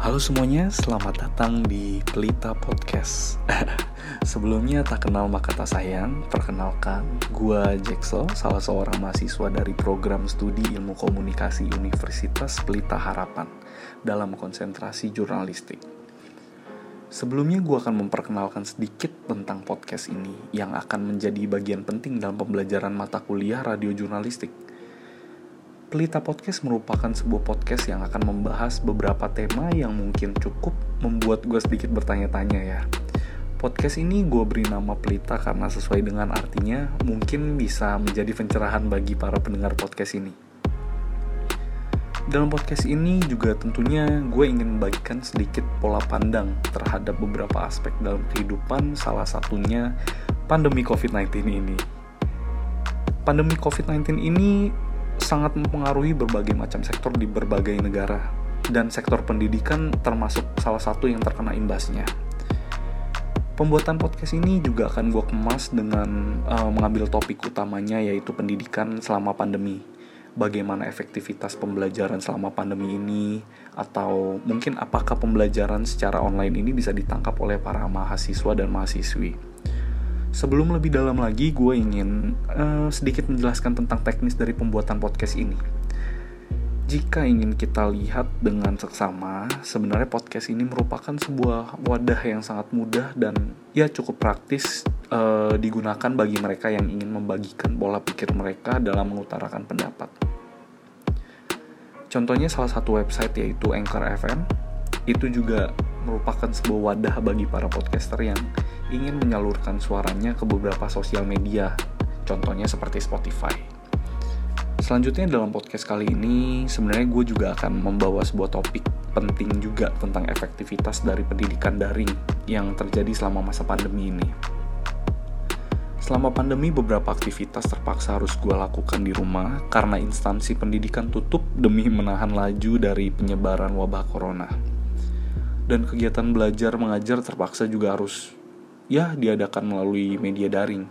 Halo semuanya, selamat datang di Pelita Podcast. Sebelumnya tak kenal maka tak sayang, perkenalkan gua Jackson, salah seorang mahasiswa dari program studi Ilmu Komunikasi Universitas Pelita Harapan dalam konsentrasi jurnalistik. Sebelumnya gue akan memperkenalkan sedikit tentang podcast ini yang akan menjadi bagian penting dalam pembelajaran mata kuliah radio jurnalistik Pelita Podcast merupakan sebuah podcast yang akan membahas beberapa tema yang mungkin cukup membuat gue sedikit bertanya-tanya ya. Podcast ini gue beri nama Pelita karena sesuai dengan artinya mungkin bisa menjadi pencerahan bagi para pendengar podcast ini. Dalam podcast ini juga tentunya gue ingin membagikan sedikit pola pandang terhadap beberapa aspek dalam kehidupan, salah satunya pandemi COVID-19 ini. Pandemi COVID-19 ini sangat mempengaruhi berbagai macam sektor di berbagai negara dan sektor pendidikan termasuk salah satu yang terkena imbasnya. Pembuatan podcast ini juga akan gue kemas dengan uh, mengambil topik utamanya yaitu pendidikan selama pandemi. Bagaimana efektivitas pembelajaran selama pandemi ini atau mungkin apakah pembelajaran secara online ini bisa ditangkap oleh para mahasiswa dan mahasiswi. Sebelum lebih dalam lagi, gue ingin uh, sedikit menjelaskan tentang teknis dari pembuatan podcast ini. Jika ingin kita lihat dengan seksama, sebenarnya podcast ini merupakan sebuah wadah yang sangat mudah dan ya cukup praktis uh, digunakan bagi mereka yang ingin membagikan pola pikir mereka dalam mengutarakan pendapat. Contohnya salah satu website yaitu Anchor FM, itu juga merupakan sebuah wadah bagi para podcaster yang ingin menyalurkan suaranya ke beberapa sosial media, contohnya seperti Spotify. Selanjutnya dalam podcast kali ini, sebenarnya gue juga akan membawa sebuah topik penting juga tentang efektivitas dari pendidikan daring yang terjadi selama masa pandemi ini. Selama pandemi, beberapa aktivitas terpaksa harus gue lakukan di rumah karena instansi pendidikan tutup demi menahan laju dari penyebaran wabah corona. Dan kegiatan belajar mengajar terpaksa juga harus ya diadakan melalui media daring.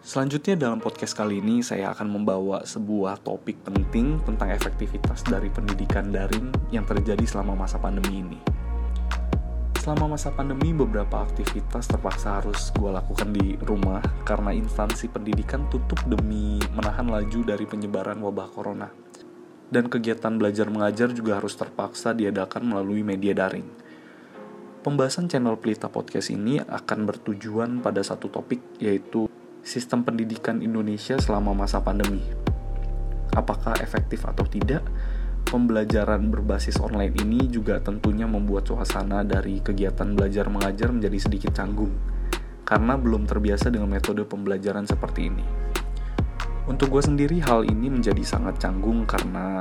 Selanjutnya dalam podcast kali ini saya akan membawa sebuah topik penting tentang efektivitas dari pendidikan daring yang terjadi selama masa pandemi ini. Selama masa pandemi beberapa aktivitas terpaksa harus gue lakukan di rumah karena instansi pendidikan tutup demi menahan laju dari penyebaran wabah corona. Dan kegiatan belajar mengajar juga harus terpaksa diadakan melalui media daring. Pembahasan channel Pelita Podcast ini akan bertujuan pada satu topik yaitu sistem pendidikan Indonesia selama masa pandemi. Apakah efektif atau tidak? Pembelajaran berbasis online ini juga tentunya membuat suasana dari kegiatan belajar mengajar menjadi sedikit canggung karena belum terbiasa dengan metode pembelajaran seperti ini. Untuk gue sendiri hal ini menjadi sangat canggung karena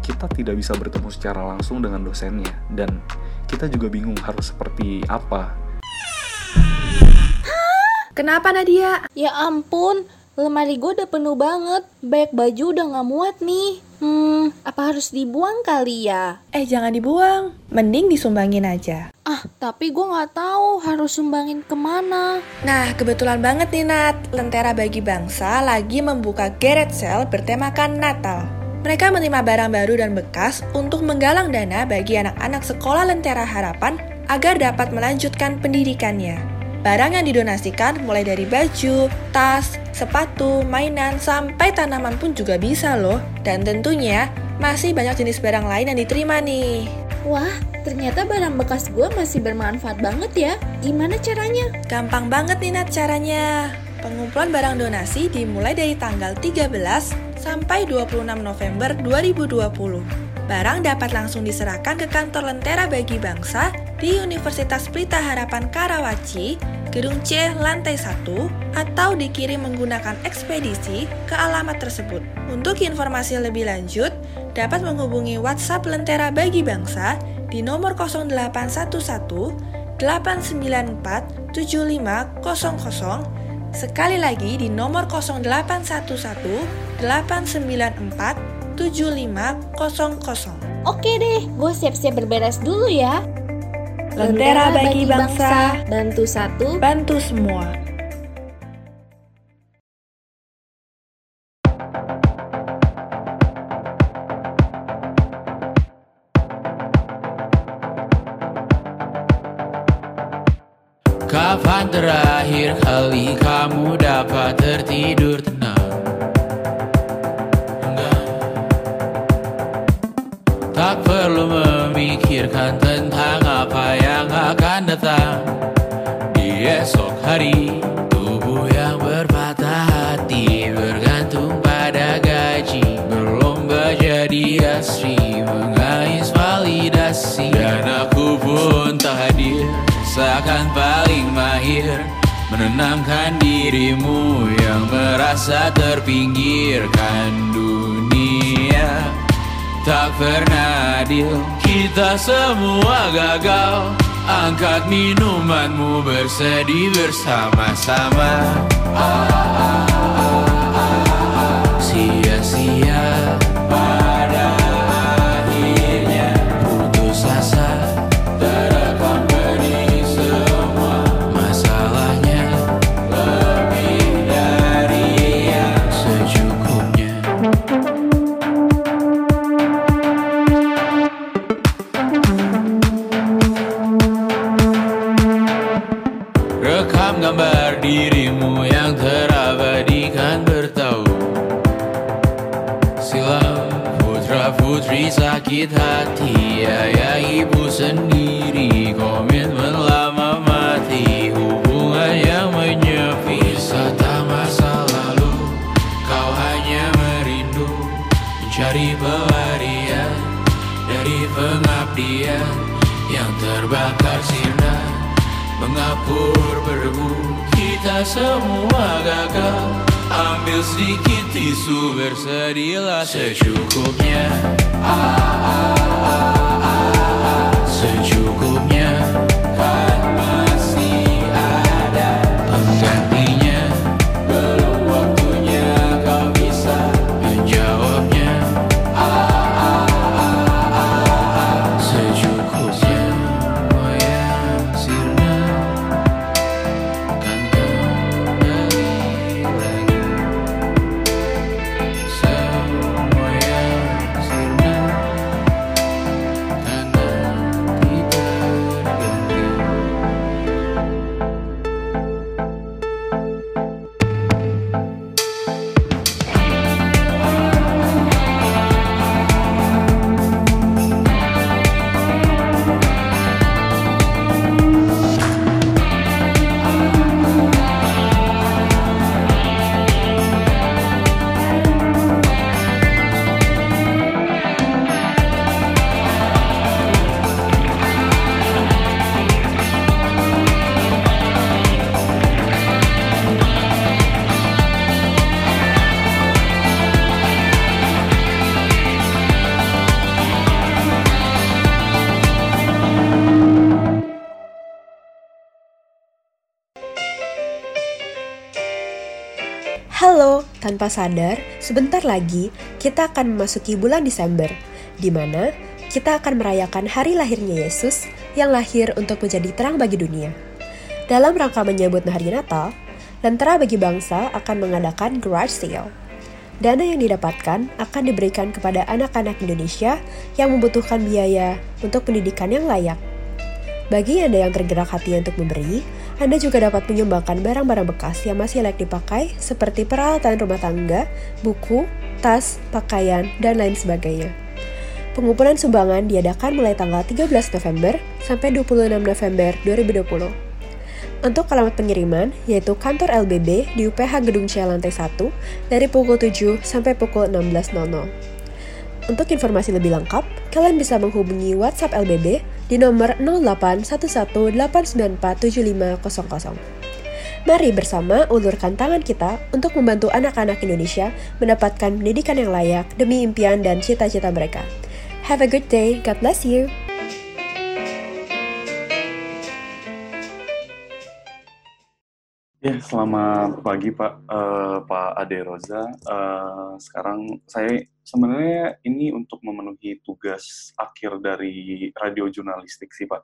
kita tidak bisa bertemu secara langsung dengan dosennya dan kita juga bingung harus seperti apa. Kenapa Nadia? Ya ampun, lemari gue udah penuh banget. Banyak baju udah gak muat nih. Hmm, apa harus dibuang kali ya? Eh jangan dibuang, mending disumbangin aja. Ah, tapi gue gak tahu harus sumbangin ke mana. Nah, kebetulan banget nih Nat, Lentera Bagi Bangsa lagi membuka Garret Sale bertemakan Natal. Mereka menerima barang baru dan bekas untuk menggalang dana bagi anak-anak sekolah Lentera Harapan agar dapat melanjutkan pendidikannya. Barang yang didonasikan mulai dari baju, tas, sepatu, mainan, sampai tanaman pun juga bisa loh. Dan tentunya masih banyak jenis barang lain yang diterima nih. Wah, ternyata barang bekas gue masih bermanfaat banget ya. Gimana caranya? Gampang banget nih Nat caranya. Pengumpulan barang donasi dimulai dari tanggal 13 sampai 26 November 2020. Barang dapat langsung diserahkan ke kantor Lentera Bagi Bangsa di Universitas Pelita Harapan Karawaci, Gedung C, lantai 1, atau dikirim menggunakan ekspedisi ke alamat tersebut. Untuk informasi lebih lanjut, dapat menghubungi WhatsApp Lentera Bagi Bangsa di nomor 0811 894 7500 Sekali lagi di nomor 0811 894 7500. Oke deh, gue siap-siap berberes dulu ya. Lentera bagi bangsa, bantu satu, bantu semua. Kapan terakhir kali kamu dapat tertidur? Hari. Tubuh yang berpatah hati bergantung pada gaji, berlomba jadi asri, mengais validasi, dan aku pun tak hadir. Seakan paling mahir Menenangkan dirimu yang merasa terpinggirkan dunia Tak pernah adil Kita semua gagal Angkat minumanmu bersedih bersama-sama Ah, ah, ah, ah. Ambil sedikit tisu Bersedihlah secukupnya Ah, ah, ah, tanpa sadar, sebentar lagi kita akan memasuki bulan Desember, di mana kita akan merayakan hari lahirnya Yesus yang lahir untuk menjadi terang bagi dunia. Dalam rangka menyambut hari Natal, Lentera Bagi Bangsa akan mengadakan garage sale. Dana yang didapatkan akan diberikan kepada anak-anak Indonesia yang membutuhkan biaya untuk pendidikan yang layak. Bagi Anda yang tergerak hati untuk memberi, Anda juga dapat menyumbangkan barang-barang bekas yang masih layak dipakai seperti peralatan rumah tangga, buku, tas, pakaian, dan lain sebagainya. Pengumpulan sumbangan diadakan mulai tanggal 13 November sampai 26 November 2020. Untuk alamat pengiriman, yaitu kantor LBB di UPH Gedung C lantai 1 dari pukul 7 sampai pukul 16.00. Untuk informasi lebih lengkap, kalian bisa menghubungi WhatsApp LBB di nomor 0811894750. Mari bersama ulurkan tangan kita untuk membantu anak-anak Indonesia mendapatkan pendidikan yang layak demi impian dan cita-cita mereka. Have a good day, God bless you. Ya, selamat pagi Pak eh, Pak Ade Roza. Eh, sekarang saya sebenarnya ini untuk memenuhi tugas akhir dari radio jurnalistik sih Pak.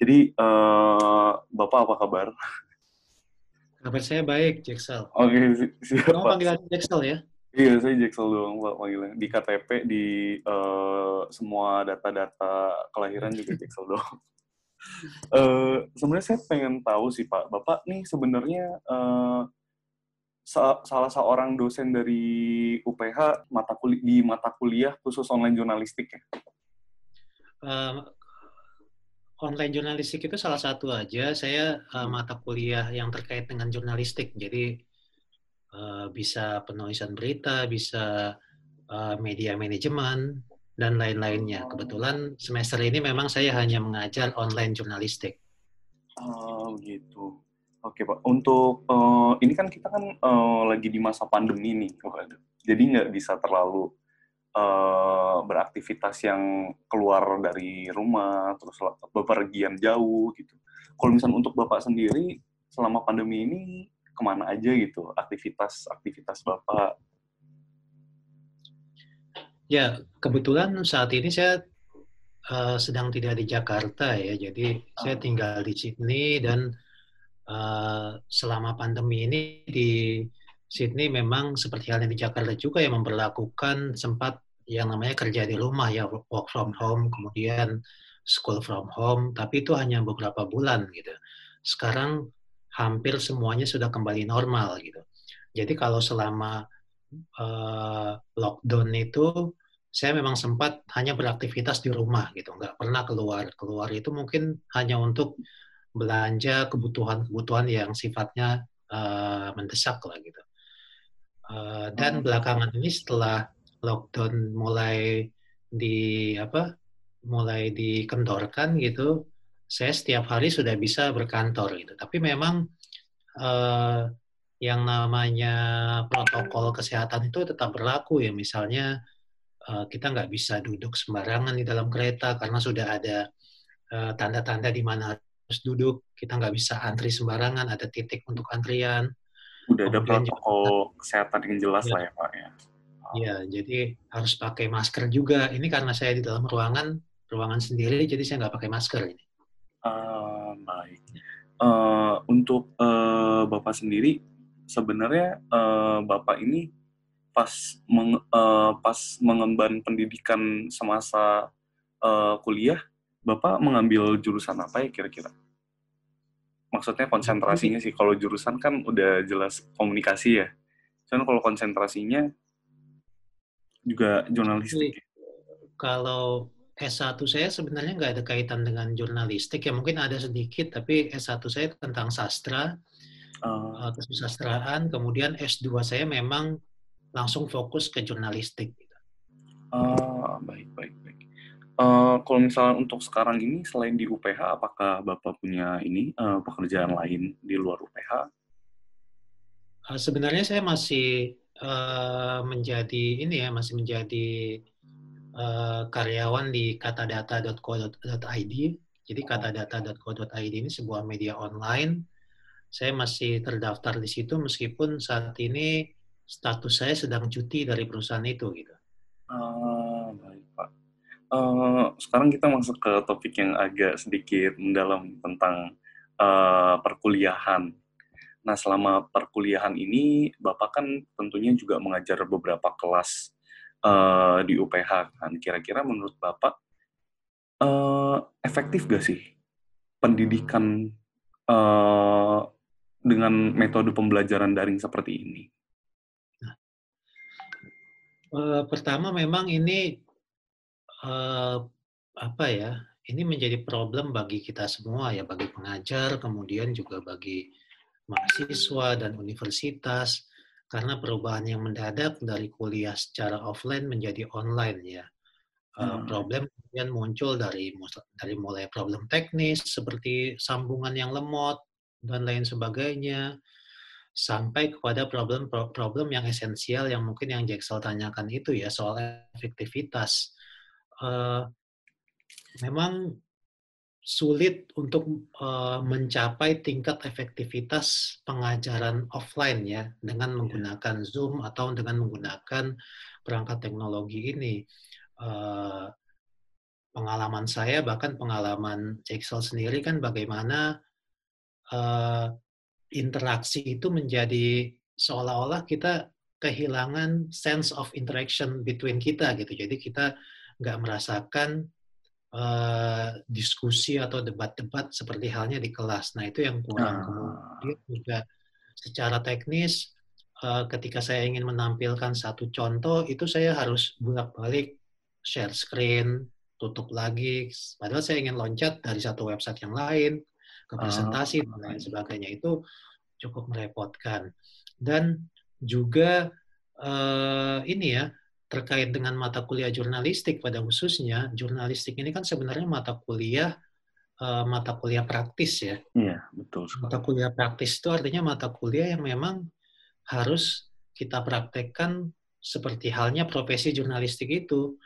Jadi eh, Bapak apa kabar? Kabar saya baik, Jacksel. Oke, si- siap Kamu panggilan Jacksel ya? Iya, saya Jacksel doang Pak panggilan. Di KTP, di eh, semua data-data kelahiran juga Jacksel doang. Eh, sebenarnya saya pengen tahu sih Pak, Bapak nih sebenarnya sa- salah seorang dosen dari UPH mata kuli di mata kuliah khusus online jurnalistik ya. Eh, online jurnalistik itu salah satu aja. Saya eh, mata kuliah yang terkait dengan jurnalistik. Jadi eh, bisa penulisan berita, bisa eh, media manajemen dan lain-lainnya. Kebetulan semester ini memang saya hanya mengajar online jurnalistik. Oh gitu. Oke Pak, untuk eh, ini kan kita kan eh, lagi di masa pandemi nih, Waduh. jadi nggak bisa terlalu eh, beraktivitas yang keluar dari rumah, terus bepergian jauh gitu. Kalau misalnya untuk Bapak sendiri, selama pandemi ini ke mana aja gitu aktivitas-aktivitas Bapak? Ya, kebetulan saat ini saya eh, sedang tidak di Jakarta ya, jadi saya tinggal di Sydney dan eh, selama pandemi ini di Sydney memang seperti halnya di Jakarta juga yang memperlakukan sempat yang namanya kerja di rumah ya work from home, kemudian school from home, tapi itu hanya beberapa bulan gitu. Sekarang hampir semuanya sudah kembali normal gitu. Jadi kalau selama eh, lockdown itu saya memang sempat hanya beraktivitas di rumah gitu, nggak pernah keluar. Keluar itu mungkin hanya untuk belanja kebutuhan-kebutuhan yang sifatnya eh, mendesak lah gitu. Eh, dan belakangan ini setelah lockdown mulai di apa mulai dikendorkan gitu, saya setiap hari sudah bisa berkantor gitu. Tapi memang eh, yang namanya protokol kesehatan itu tetap berlaku ya. Misalnya eh, kita nggak bisa duduk sembarangan di dalam kereta karena sudah ada eh, tanda-tanda di mana harus duduk. Kita nggak bisa antri sembarangan, ada titik untuk antrian. Udah ada Kemudian protokol kesehatan yang jelas Ya. lah ya Pak ya. Ya, jadi harus pakai masker juga. Ini karena saya di dalam ruangan, ruangan sendiri, jadi saya nggak pakai masker ini. Ah, baik. Eh, untuk eh, Bapak sendiri, sebenarnya eh, Bapak ini pas meng- eh, pas mengemban pendidikan semasa eh, kuliah, Bapak mengambil jurusan apa ya kira-kira? Maksudnya konsentrasinya sih, kalau jurusan kan udah jelas komunikasi ya. Cuman kalau konsentrasinya juga jurnalistik. Kalau S1 saya sebenarnya nggak ada kaitan dengan jurnalistik, ya mungkin ada sedikit, tapi S1 saya tentang sastra, Eh, kesusastraan, kemudian S2 saya memang langsung fokus ke jurnalistik. gitu. Ah, baik, baik, baik. Eh, kalau misalnya untuk sekarang ini, selain di UPH, apakah Bapak punya ini eh, pekerjaan lain di luar UPH? Eh, Sebenarnya saya masih eh, menjadi ini ya, masih menjadi eh, karyawan di katadata.co.id. Jadi katadata.co.id ini sebuah media online. Saya masih terdaftar di situ meskipun saat ini status saya sedang cuti dari perusahaan itu gitu. Ah, baik, Pak. Eh, sekarang kita masuk ke topik yang agak sedikit mendalam tentang eh, perkuliahan. Nah, selama perkuliahan ini, Bapak kan tentunya juga mengajar beberapa kelas eh, di UPH kan. Kira-kira menurut Bapak eh, efektif gak sih pendidikan eh, dengan metode pembelajaran daring seperti ini? Eh, pertama memang ini eh, apa ya? Ini menjadi problem bagi kita semua ya, bagi pengajar, kemudian juga bagi mahasiswa dan universitas karena perubahan yang mendadak dari kuliah secara offline menjadi online ya. Eh, Hmm. problem kemudian muncul dari dari mulai problem teknis seperti sambungan yang lemot dan lain sebagainya sampai kepada problem problem yang esensial yang mungkin yang Jacksel tanyakan itu ya soal efektivitas. Eh, memang sulit untuk eh, mencapai tingkat efektivitas pengajaran offline ya dengan menggunakan Zoom atau dengan menggunakan perangkat teknologi ini. Eh, pengalaman saya bahkan pengalaman Jacksel sendiri kan bagaimana eh, interaksi itu menjadi seolah-olah kita kehilangan sense of interaction between kita gitu. Jadi kita nggak merasakan uh, diskusi atau debat-debat seperti halnya di kelas. Nah itu yang kurang. Ah. Kemudian juga secara teknis uh, ketika saya ingin menampilkan satu contoh itu saya harus bolak-balik share screen, tutup lagi. Padahal saya ingin loncat dari satu website yang lain ke presentasi dan lain sebagainya itu cukup merepotkan. Dan juga uh, ini ya terkait dengan mata kuliah jurnalistik pada khususnya jurnalistik ini kan sebenarnya mata kuliah uh, mata kuliah praktis ya. Iya betul. Mata kuliah praktis itu artinya mata kuliah yang memang harus kita praktekkan seperti halnya profesi jurnalistik itu.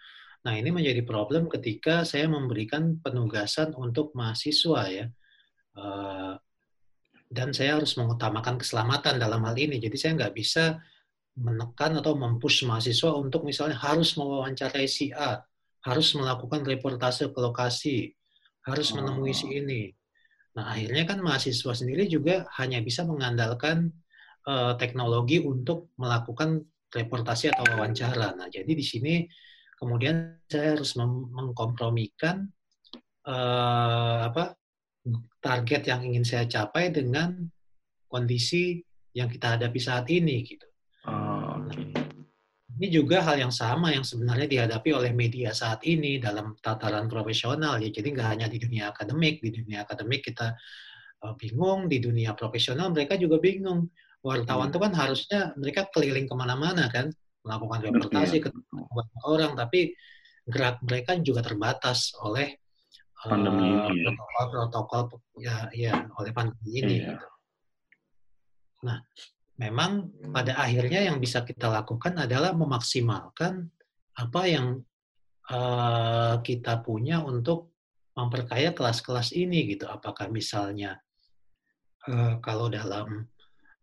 Nah ini menjadi problem ketika saya memberikan penugasan untuk mahasiswa ya. Uh, dan saya harus mengutamakan keselamatan dalam hal ini. Jadi saya nggak bisa menekan atau mempush mahasiswa untuk misalnya harus mewawancarai si A, harus melakukan reportase ke lokasi, harus menemui si oh. ini. Nah, akhirnya kan mahasiswa sendiri juga hanya bisa mengandalkan uh, teknologi untuk melakukan reportasi atau wawancara. Nah, jadi di sini kemudian saya harus mengkompromikan uh, apa target yang ingin saya capai dengan kondisi yang kita hadapi saat ini gitu. Oh, okay. Ini juga hal yang sama yang sebenarnya dihadapi oleh media saat ini dalam tataran profesional ya. Jadi nggak hanya di dunia akademik, di dunia akademik kita uh, bingung, di dunia profesional mereka juga bingung. Wartawan hmm. kan harusnya mereka keliling ke mana-mana kan, melakukan reportasi ke orang, tapi gerak mereka juga terbatas oleh pandemi uh, ini. Protokol-protokol ya, ya oleh pandemi ini. Iya. Gitu. Nah, memang pada akhirnya yang bisa kita lakukan adalah memaksimalkan apa yang uh, kita punya untuk memperkaya kelas-kelas ini gitu. Apakah misalnya uh, kalau dalam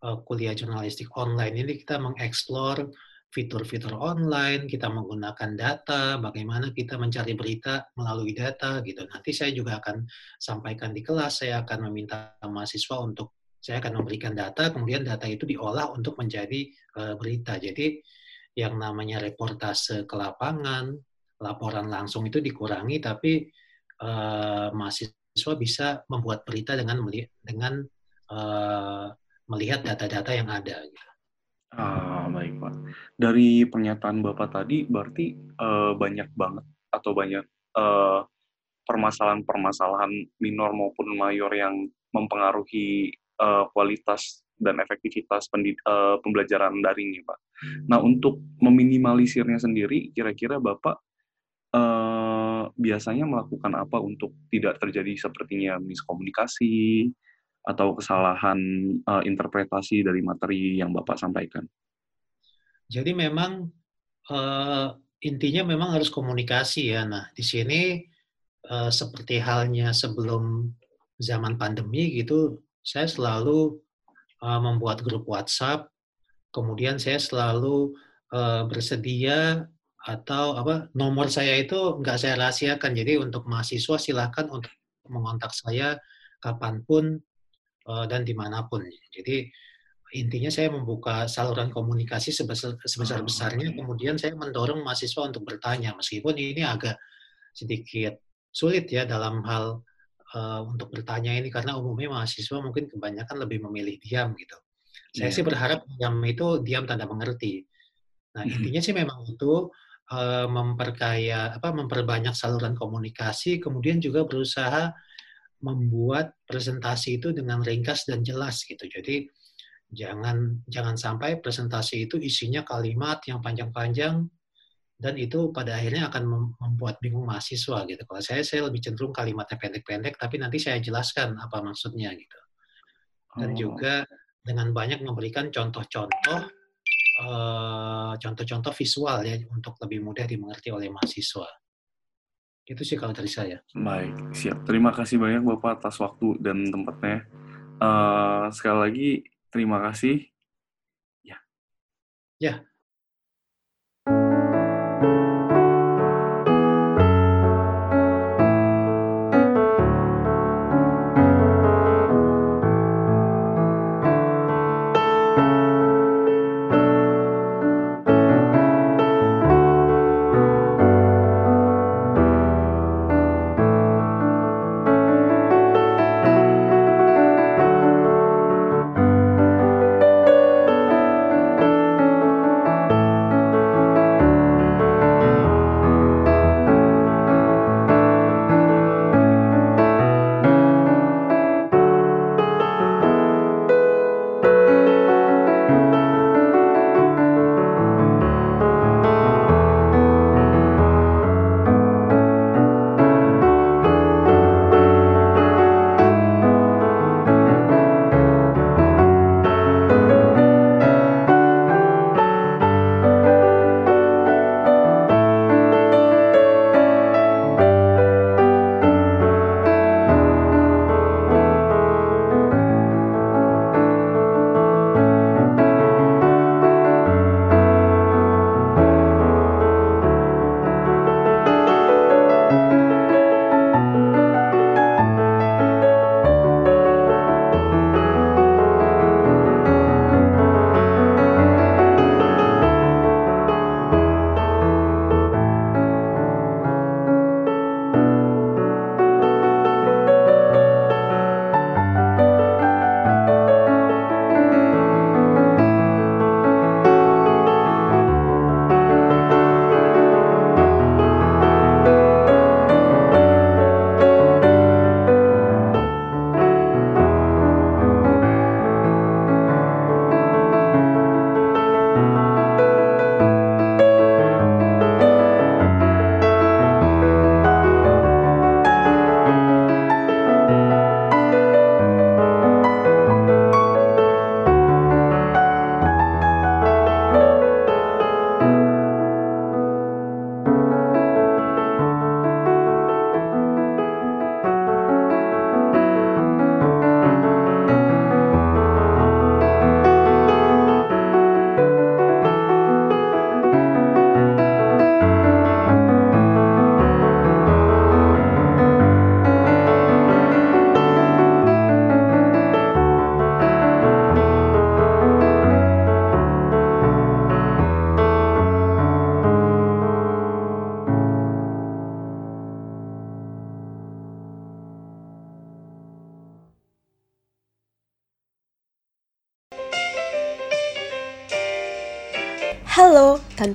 uh, kuliah jurnalistik online ini kita mengeksplor fitur-fitur online, kita menggunakan data, bagaimana kita mencari berita melalui data gitu. Nanti saya juga akan sampaikan di kelas, saya akan meminta mahasiswa untuk saya akan memberikan data, kemudian data itu diolah untuk menjadi uh, berita. Jadi yang namanya reportase ke lapangan, laporan langsung itu dikurangi, tapi uh, mahasiswa bisa membuat berita dengan dengan uh, melihat data-data yang ada. Gitu. Ah, baik Pak. Dari pernyataan Bapak tadi, berarti uh, banyak banget atau banyak permasalahan-permasalahan uh, minor maupun mayor yang mempengaruhi uh, kualitas dan efektivitas pendid- uh, pembelajaran daring ya Pak. Nah untuk meminimalisirnya sendiri, kira-kira Bapak uh, biasanya melakukan apa untuk tidak terjadi sepertinya miskomunikasi atau kesalahan uh, interpretasi dari materi yang Bapak sampaikan? Jadi memang uh, intinya memang harus komunikasi ya. Nah di sini uh, seperti halnya sebelum zaman pandemi gitu saya selalu uh, membuat grup WhatsApp, kemudian saya selalu uh, bersedia atau apa nomor saya itu nggak saya rahasiakan. Jadi untuk mahasiswa silahkan untuk mengontak saya kapan pun dan di mana pun. Jadi intinya saya membuka saluran komunikasi sebesar sebesar besarnya. Kemudian saya mendorong mahasiswa untuk bertanya, meskipun ini agak sedikit sulit ya dalam hal uh, untuk bertanya ini karena umumnya mahasiswa mungkin kebanyakan lebih memilih diam gitu. Saya yeah. sih berharap diam itu diam tanda mengerti. Nah mm-hmm. intinya sih memang itu uh, memperkaya apa memperbanyak saluran komunikasi, kemudian juga berusaha membuat presentasi itu dengan ringkas dan jelas gitu. Jadi jangan jangan sampai presentasi itu isinya kalimat yang panjang-panjang dan itu pada akhirnya akan membuat bingung mahasiswa gitu. Kalau saya saya lebih cenderung kalimatnya pendek-pendek tapi nanti saya jelaskan apa maksudnya gitu. Dan oh. juga dengan banyak memberikan contoh-contoh uh, contoh-contoh visual ya untuk lebih mudah dimengerti oleh mahasiswa. Itu sih kalau dari saya. Baik, siap. Terima kasih banyak Bapak atas waktu dan tempatnya. Uh, sekali lagi terima kasih. Ya. Ya,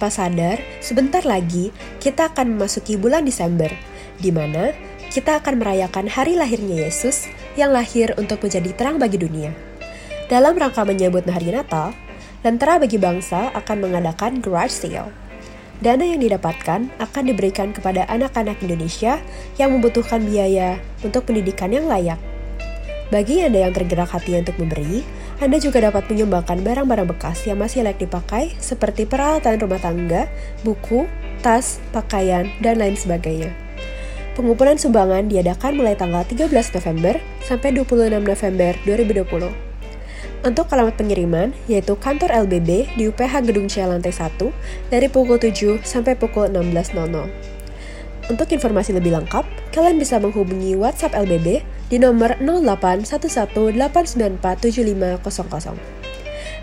tanpa sadar, sebentar lagi kita akan memasuki bulan Desember, di mana kita akan merayakan hari lahirnya Yesus yang lahir untuk menjadi terang bagi dunia. Dalam rangka menyambut hari Natal, Lentera Bagi Bangsa akan mengadakan garage sale. Dana yang didapatkan akan diberikan kepada anak-anak Indonesia yang membutuhkan biaya untuk pendidikan yang layak. Bagi Anda yang tergerak hati untuk memberi, Anda juga dapat menyumbangkan barang-barang bekas yang masih layak dipakai seperti peralatan rumah tangga, buku, tas, pakaian, dan lain sebagainya. Pengumpulan sumbangan diadakan mulai tanggal 13 November sampai 26 November 2020. Untuk alamat pengiriman, yaitu kantor LBB di UPH Gedung C lantai 1 dari pukul 7 sampai pukul 16.00. Untuk informasi lebih lengkap, kalian bisa menghubungi WhatsApp LBB di nomor 0811894750.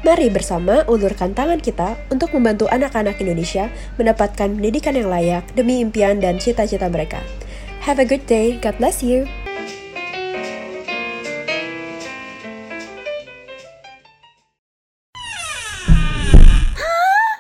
Mari bersama ulurkan tangan kita untuk membantu anak-anak Indonesia mendapatkan pendidikan yang layak demi impian dan cita-cita mereka. Have a good day, God bless you.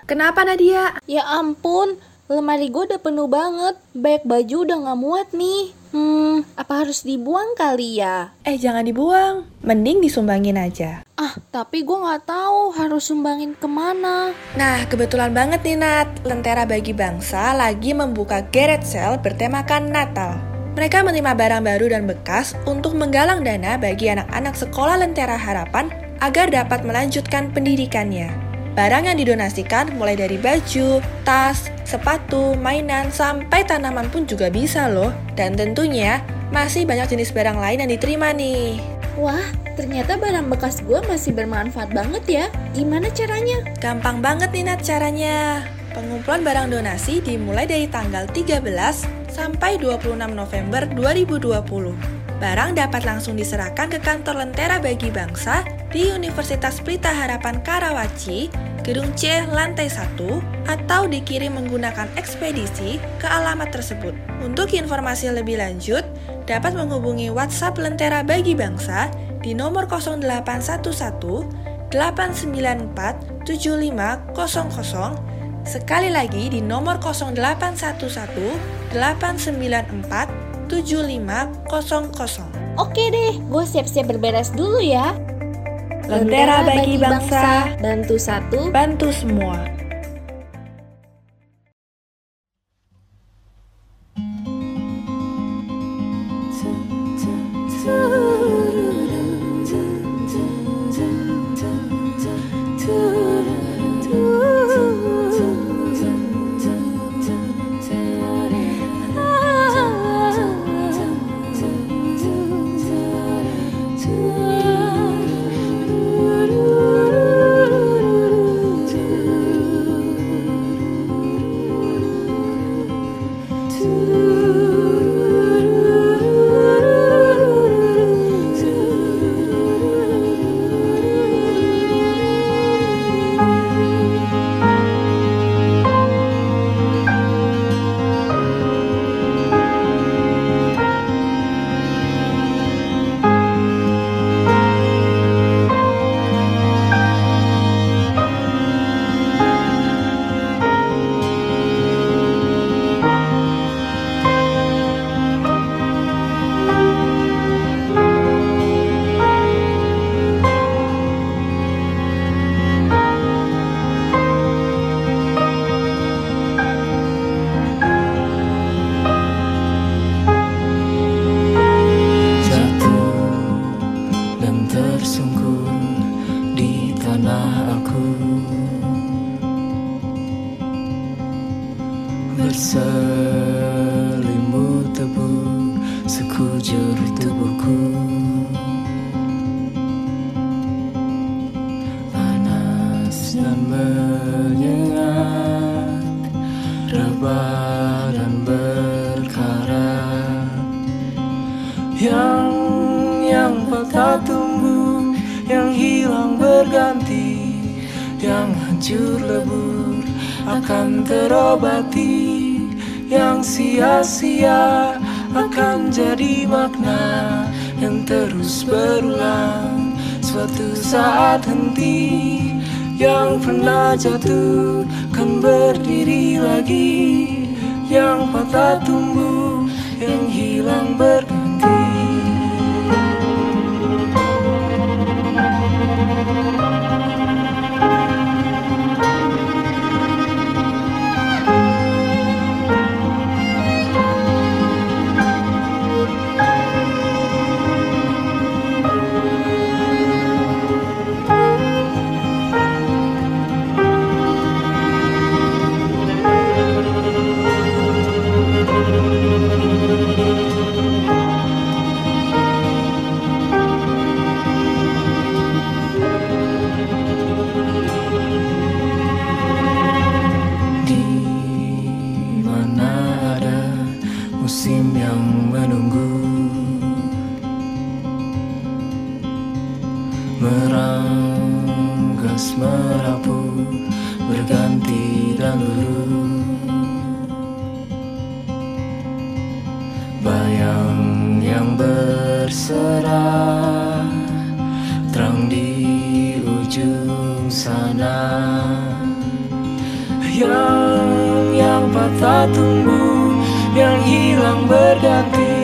Kenapa Nadia? Ya ampun, lemari gue udah penuh banget. Banyak baju udah gak muat nih. Hmm, apa harus dibuang kali ya? Eh jangan dibuang, mending disumbangin aja. Ah, tapi gue gak tahu harus sumbangin ke mana. Nah, kebetulan banget nih Nat, Lentera Bagi Bangsa lagi membuka garage sale bertemakan Natal. Mereka menerima barang baru dan bekas untuk menggalang dana bagi anak-anak sekolah Lentera Harapan agar dapat melanjutkan pendidikannya. Barang yang didonasikan mulai dari baju, tas, sepatu, mainan, sampai tanaman pun juga bisa loh. Dan tentunya masih banyak jenis barang lain yang diterima nih. Wah, ternyata barang bekas gue masih bermanfaat banget ya. Gimana caranya? Gampang banget nih Nat caranya. Pengumpulan barang donasi dimulai dari tanggal 13 sampai 26 November 2020. Barang dapat langsung diserahkan ke kantor Lentera Bagi Bangsa di Universitas Pelita Harapan Karawaci, Gedung C, lantai 1, atau dikirim menggunakan ekspedisi ke alamat tersebut. Untuk informasi lebih lanjut, dapat menghubungi WhatsApp Lentera Bagi Bangsa di nomor 0811 894 7500 Sekali lagi di nomor 0811 894 7500. Oke deh, gue siap-siap berberes dulu ya. Lentera bagi bangsa, bantu satu, bantu semua. Aku Berselimut tebu sekujur tubuhku. Panas dan menyengat Rebah dan berkarat yang yang patah tumbuh yang hilang berganti hancur lebur akan terobati. Yang sia-sia akan jadi makna yang terus berulang. Suatu saat henti yang pernah jatuh kan berdiri lagi. Yang patah tumbuh yang hilang berganti sana. Yang yang patah tumbuh yang hilang berganti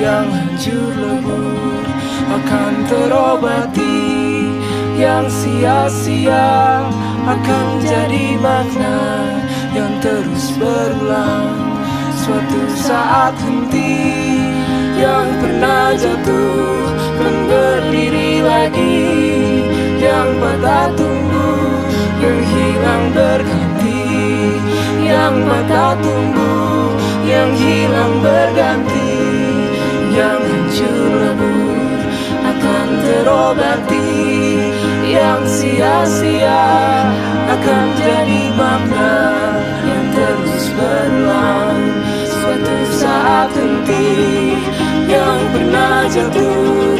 yang hancur lebur akan terobati yang sia-sia akan jadi makna yang terus berulang suatu saat henti yang pernah jatuh kan berdiri lagi yang tumbuh yang hilang berganti. Yang patah tumbuh yang hilang berganti. Yang hancur lebur akan terobati. Yang sia-sia akan jadi makna yang terus berulang suatu saat henti yang pernah jatuh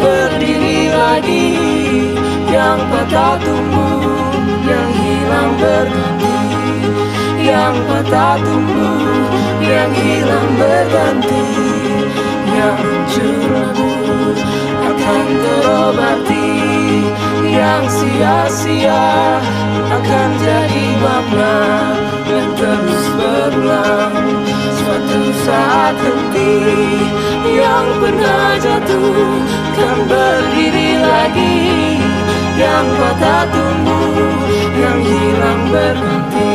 berdiri lagi. Yang patah tumbuh yang hilang berganti. Yang patah tumbuh yang hilang berganti. Yang hancur akan terobati yang sia-sia akan jadi makna yang terus berulang suatu saat henti yang pernah jatuh kan berdiri lagi yang patah tumbuh yang hilang berganti